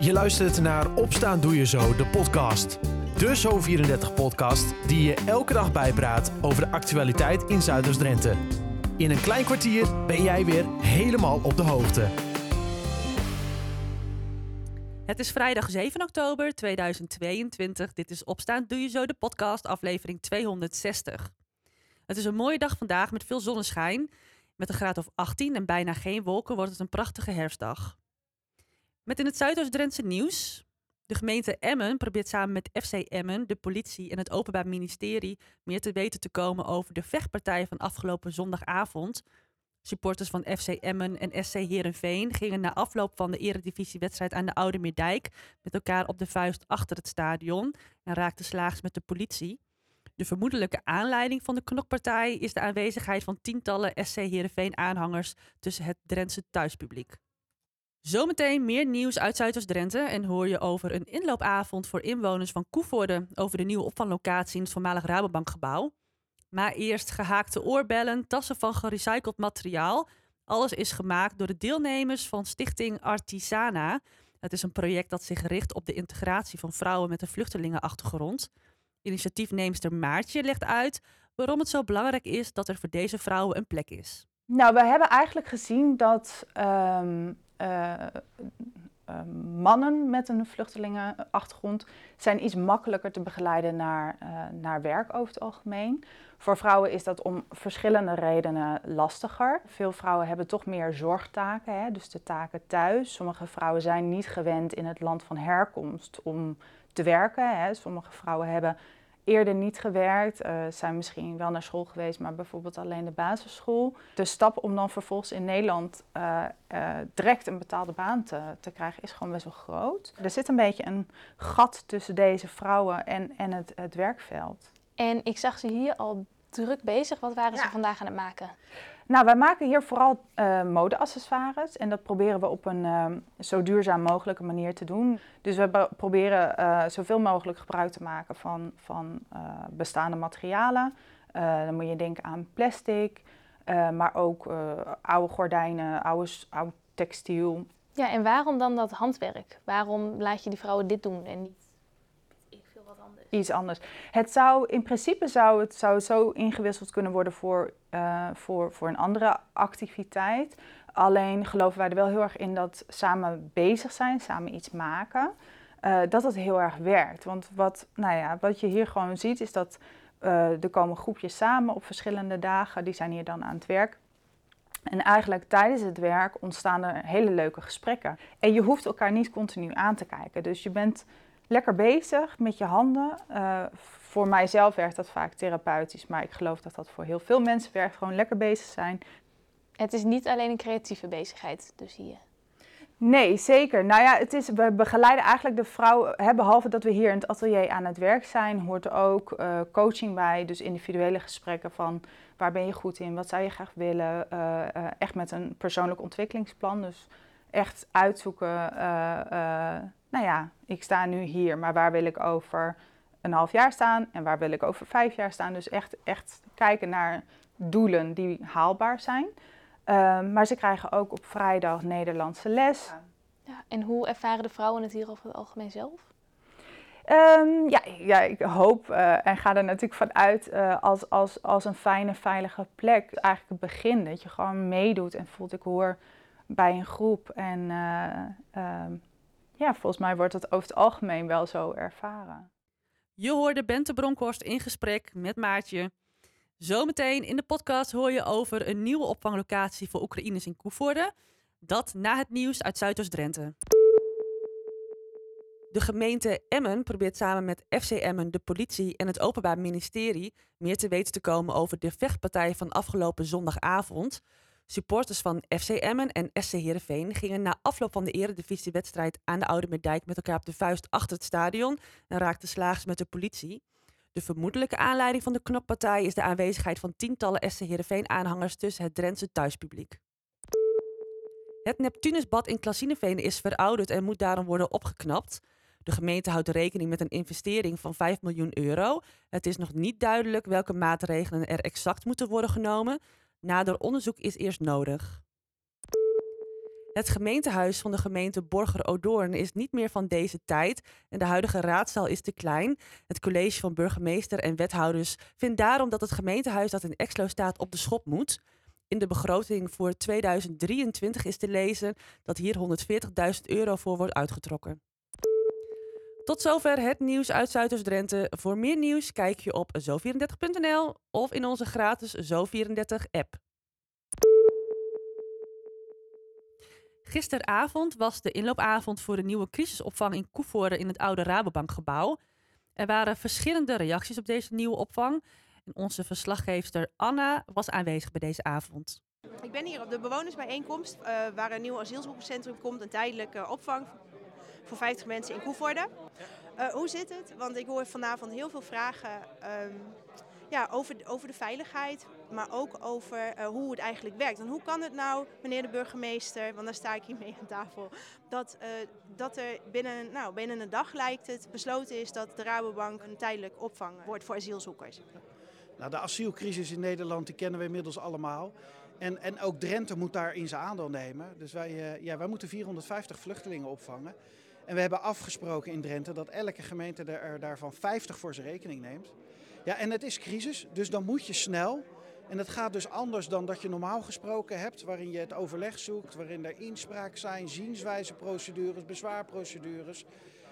Je luistert naar Opstaan Doe Je Zo, de podcast. De Zo34-podcast die je elke dag bijpraat over de actualiteit in Zuiders-Drenthe. In een klein kwartier ben jij weer helemaal op de hoogte. Het is vrijdag 7 oktober 2022. Dit is Opstaan Doe Je Zo, de podcast, aflevering 260. Het is een mooie dag vandaag met veel zonneschijn. Met een graad of 18 en bijna geen wolken wordt het een prachtige herfstdag. Met in het Zuidoost-Drentse nieuws. De gemeente Emmen probeert samen met FC Emmen, de politie en het Openbaar Ministerie meer te weten te komen over de vechtpartij van afgelopen zondagavond. Supporters van FC Emmen en SC Heerenveen gingen na afloop van de eredivisiewedstrijd aan de Oude Meerdijk met elkaar op de vuist achter het stadion en raakten slaags met de politie. De vermoedelijke aanleiding van de knokpartij is de aanwezigheid van tientallen SC Heerenveen aanhangers tussen het Drentse thuispubliek. Zometeen meer nieuws uit Zuidoost-Drenthe en hoor je over een inloopavond voor inwoners van Koevoorde over de nieuwe opvanglocatie in het voormalig Rabobankgebouw. Maar eerst gehaakte oorbellen, tassen van gerecycled materiaal. Alles is gemaakt door de deelnemers van Stichting Artisana. Het is een project dat zich richt op de integratie van vrouwen met een vluchtelingenachtergrond. Initiatiefneemster Maartje legt uit waarom het zo belangrijk is dat er voor deze vrouwen een plek is. Nou, we hebben eigenlijk gezien dat um, uh, uh, mannen met een vluchtelingenachtergrond zijn iets makkelijker te begeleiden naar, uh, naar werk over het algemeen. Voor vrouwen is dat om verschillende redenen lastiger. Veel vrouwen hebben toch meer zorgtaken, hè, dus de taken thuis. Sommige vrouwen zijn niet gewend in het land van herkomst om te werken. Hè. Sommige vrouwen hebben eerder niet gewerkt, uh, zijn misschien wel naar school geweest, maar bijvoorbeeld alleen de basisschool. De stap om dan vervolgens in Nederland uh, uh, direct een betaalde baan te, te, krijgen is gewoon best wel groot. Er zit een beetje een gat tussen deze vrouwen en, en het, het werkveld. En ik zag ze hier al druk bezig. Wat waren ja. ze vandaag aan het maken? Nou, wij maken hier vooral uh, modeaccessoires en dat proberen we op een uh, zo duurzaam mogelijke manier te doen. Dus we proberen uh, zoveel mogelijk gebruik te maken van, van bestaande materialen. dan moet je denken aan plastic, maar ook oude gordijnen, oude, oude textiel. Ja, en waarom dan dat handwerk? Waarom laat je die vrouwen dit doen en niet iets anders. Het zou, in principe zou het zou zo ingewisseld kunnen worden voor, uh, voor, voor een andere activiteit. Alleen geloven wij er wel heel erg in dat samen bezig zijn, samen iets maken, uh, dat dat heel erg werkt. Want wat, nou ja, wat je hier gewoon ziet is dat uh, er komen groepjes samen op verschillende dagen, die zijn hier dan aan het werk. En eigenlijk tijdens het werk ontstaan er hele leuke gesprekken. En je hoeft elkaar niet continu aan te kijken. Dus je bent lekker bezig met je handen. Uh, voor mijzelf werkt dat vaak therapeutisch, maar ik geloof dat dat voor heel veel mensen werkt. Gewoon lekker bezig zijn. Het is niet alleen een creatieve bezigheid, dus hier. Nee, zeker. Nou ja, het is, we begeleiden eigenlijk de vrouw, hè, behalve dat we hier in het atelier aan het werk zijn, hoort er ook uh, coaching bij. Dus individuele gesprekken van waar ben je goed in, wat zou je graag willen. Uh, uh, echt met een persoonlijk ontwikkelingsplan. Dus echt uitzoeken nou ja, ik sta nu hier, maar waar wil ik over een half jaar staan en waar wil ik over vijf jaar staan? Dus echt, echt kijken naar doelen die haalbaar zijn. Um, maar ze krijgen ook op vrijdag Nederlandse les. Ja, en hoe ervaren de vrouwen het hier over het algemeen zelf? Um, ja, ja, ik hoop uh, en ga er natuurlijk van uit uh, als, als, als een fijne, veilige plek. Eigenlijk het begin, dat je gewoon meedoet en voelt ik hoor bij een groep. En uh, um, ja, volgens mij wordt het over het algemeen wel zo ervaren. Je hoorde Bente Bronkhorst in gesprek met Maartje. Zometeen in de podcast hoor je over een nieuwe opvanglocatie voor Oekraïners in Koevoorde. Dat na het nieuws uit Zuidoost-Drenthe. De gemeente Emmen probeert samen met FC Emmen, de politie en het Openbaar Ministerie meer te weten te komen over de vechtpartij van afgelopen zondagavond. Supporters van FC Emmen en SC Heerenveen gingen na afloop van de eredivisiewedstrijd aan de Oude Meerdijk met elkaar op de vuist achter het stadion en raakten slaags met de politie. De vermoedelijke aanleiding van de knokpartij is de aanwezigheid van tientallen SC Heerenveen aanhangers tussen het Drentse thuispubliek. Het Neptunusbad in Klassineveen is verouderd en moet daarom worden opgeknapt. De gemeente houdt rekening met een investering van 5 miljoen euro. Het is nog niet duidelijk welke maatregelen er exact moeten worden genomen. Nader onderzoek is eerst nodig. Het gemeentehuis van de gemeente Borger-Odoorn is niet meer van deze tijd en de huidige raadzaal is te klein. Het college van burgemeester en wethouders vindt daarom dat het gemeentehuis dat in Exlo staat op de schop moet. In de begroting voor 2023 is te lezen dat hier 140.000 euro voor wordt uitgetrokken. Tot zover het nieuws uit Zuidoost-Drenthe. Voor meer nieuws kijk je op zo34.nl of in onze gratis Zo34-app. Gisteravond was de inloopavond voor de nieuwe crisisopvang in Koevoorde in het oude Rabobankgebouw. Er waren verschillende reacties op deze nieuwe opvang. En onze verslaggeefster Anna was aanwezig bij deze avond. Ik ben hier op de bewonersbijeenkomst uh, waar een nieuw asielzoekerscentrum komt, een tijdelijke opvang voor 50 mensen in Koevoorde. Uh, hoe zit het? Want ik hoor vanavond heel veel vragen um, ja, over, over de veiligheid, maar ook over uh, hoe het eigenlijk werkt. En hoe kan het nou, meneer de burgemeester, want daar sta ik hier mee aan tafel, dat, uh, dat er binnen, nou, binnen een dag lijkt het besloten is dat de Rabobank een tijdelijk opvang wordt voor asielzoekers? Nou, de asielcrisis in Nederland die kennen we inmiddels allemaal. En, en ook Drenthe moet daar in zijn aandeel nemen. Dus wij, ja, wij moeten 450 vluchtelingen opvangen. En we hebben afgesproken in Drenthe dat elke gemeente er daarvan 50 voor zijn rekening neemt. Ja, en het is crisis, dus dan moet je snel. En dat gaat dus anders dan dat je normaal gesproken hebt, waarin je het overleg zoekt, waarin er inspraak zijn, zienswijzeprocedures, bezwaarprocedures.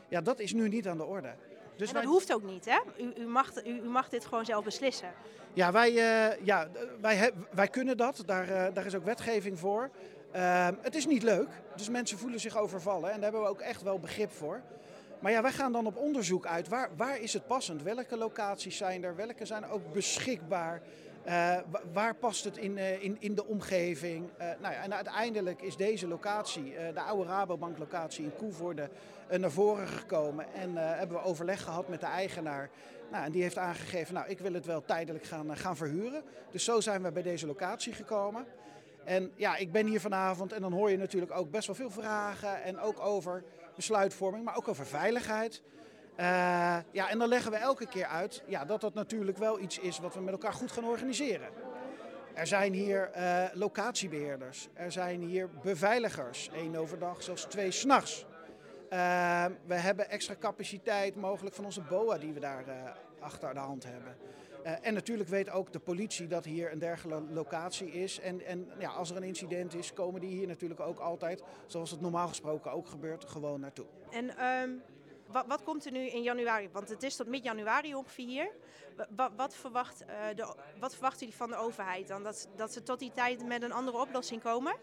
Ja, dat is nu niet aan de orde. Dus en dat wij... hoeft ook niet, hè? U, u, mag, u, u, mag dit gewoon zelf beslissen. Ja, wij, uh, ja, wij, wij kunnen dat. Daar, uh, daar is ook wetgeving voor. Uh, het is niet leuk, dus mensen voelen zich overvallen. En daar hebben we ook echt wel begrip voor. Maar ja, wij gaan dan op onderzoek uit. Waar, waar is het passend? Welke locaties zijn er? Welke zijn ook beschikbaar? Uh, waar past het in, uh, in, in de omgeving? Uh, nou ja, en uiteindelijk is deze locatie, de oude Rabobank locatie in Koevoorde, naar voren gekomen. En hebben we overleg gehad met de eigenaar. Nou, en die heeft aangegeven, nou ik wil het wel tijdelijk gaan, gaan verhuren. Dus zo zijn we bij deze locatie gekomen. En ja, ik ben hier vanavond en dan hoor je natuurlijk ook best wel veel vragen. En ook over besluitvorming, maar ook over veiligheid. Uh, ja, en dan leggen we elke keer uit ja, dat dat natuurlijk wel iets is wat we met elkaar goed gaan organiseren. Er zijn hier uh, locatiebeheerders, er zijn hier beveiligers, één overdag, zelfs twee s'nachts. Uh, we hebben extra capaciteit mogelijk van onze BOA die we daar achter de hand hebben. Uh, en natuurlijk weet ook de politie dat hier een dergelijke locatie is. En, en ja, als er een incident is, komen die hier natuurlijk ook altijd, zoals het normaal gesproken ook gebeurt, gewoon naartoe. En um, wat, wat, komt er nu in januari? Want het is tot mid-januari ongeveer hier. Wat, wat, verwacht, uh, de, wat verwachten jullie van de overheid dan? Dat, dat ze tot die tijd met een andere oplossing komen?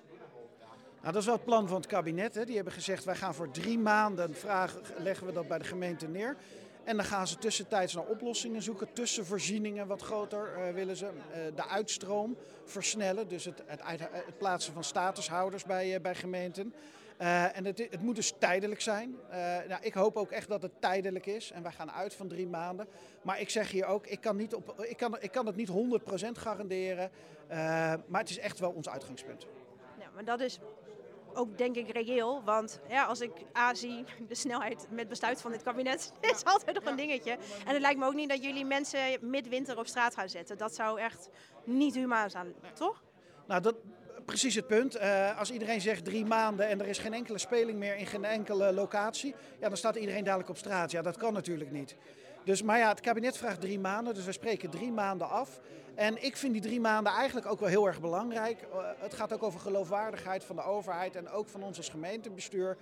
Nou, dat is wel het plan van het kabinet. Hè. Die hebben gezegd, wij gaan voor drie maanden vragen, leggen we dat bij de gemeente neer. En dan gaan ze tussentijds naar oplossingen zoeken. Tussenvoorzieningen wat groter uh, willen ze. Uh, de uitstroom versnellen. Dus het, het, plaatsen van statushouders bij, uh, bij gemeenten. en het, het, moet dus tijdelijk zijn. nou, ik hoop ook echt dat het tijdelijk is. En wij gaan uit van drie maanden. Maar ik zeg hier ook, ik kan, niet op, ik kan, ik kan het niet 100% garanderen. maar het is echt wel ons uitgangspunt. Ja, maar dat is ook denk ik reëel. Want ja, als ik A zie, de snelheid met besluit van dit kabinet is altijd nog een dingetje. En het lijkt me ook niet dat jullie mensen midwinter op straat gaan zetten. Dat zou echt niet humaan zijn, toch? Nou, dat, precies het punt. Uh, als iedereen zegt drie maanden en er is geen enkele speling meer in geen enkele locatie, ja, dan staat iedereen dadelijk op straat. Ja, dat kan natuurlijk niet. Dus, maar ja, het kabinet vraagt drie maanden, dus we spreken drie maanden af. En ik vind die drie maanden eigenlijk ook wel heel erg belangrijk. Uh, het gaat ook over geloofwaardigheid van de overheid en ook van ons als gemeentebestuur.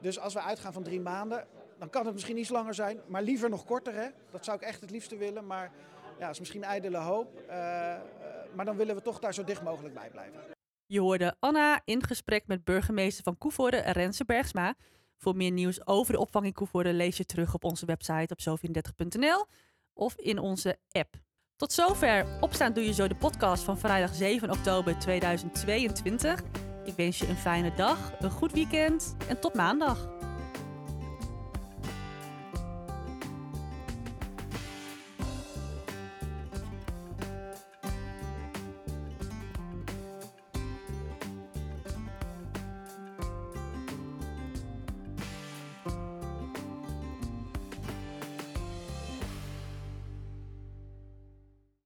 Dus als we uitgaan van drie maanden, dan kan het misschien iets langer zijn, maar liever nog korter. Hè? Dat zou ik echt het liefste willen, maar ja, dat is misschien ijdele hoop. Uh, uh, maar dan willen we toch daar zo dicht mogelijk bij blijven. Je hoorde Anna in gesprek met burgemeester van Koevoorde, Renze Bergsma. Voor meer nieuws over de opvang in Koevoorde lees je terug op onze website op zo34.nl of in onze app. Tot zover Opstaan Doe Je Zo, de podcast van vrijdag 7 oktober 2022. Ik wens je een fijne dag, een goed weekend en tot maandag.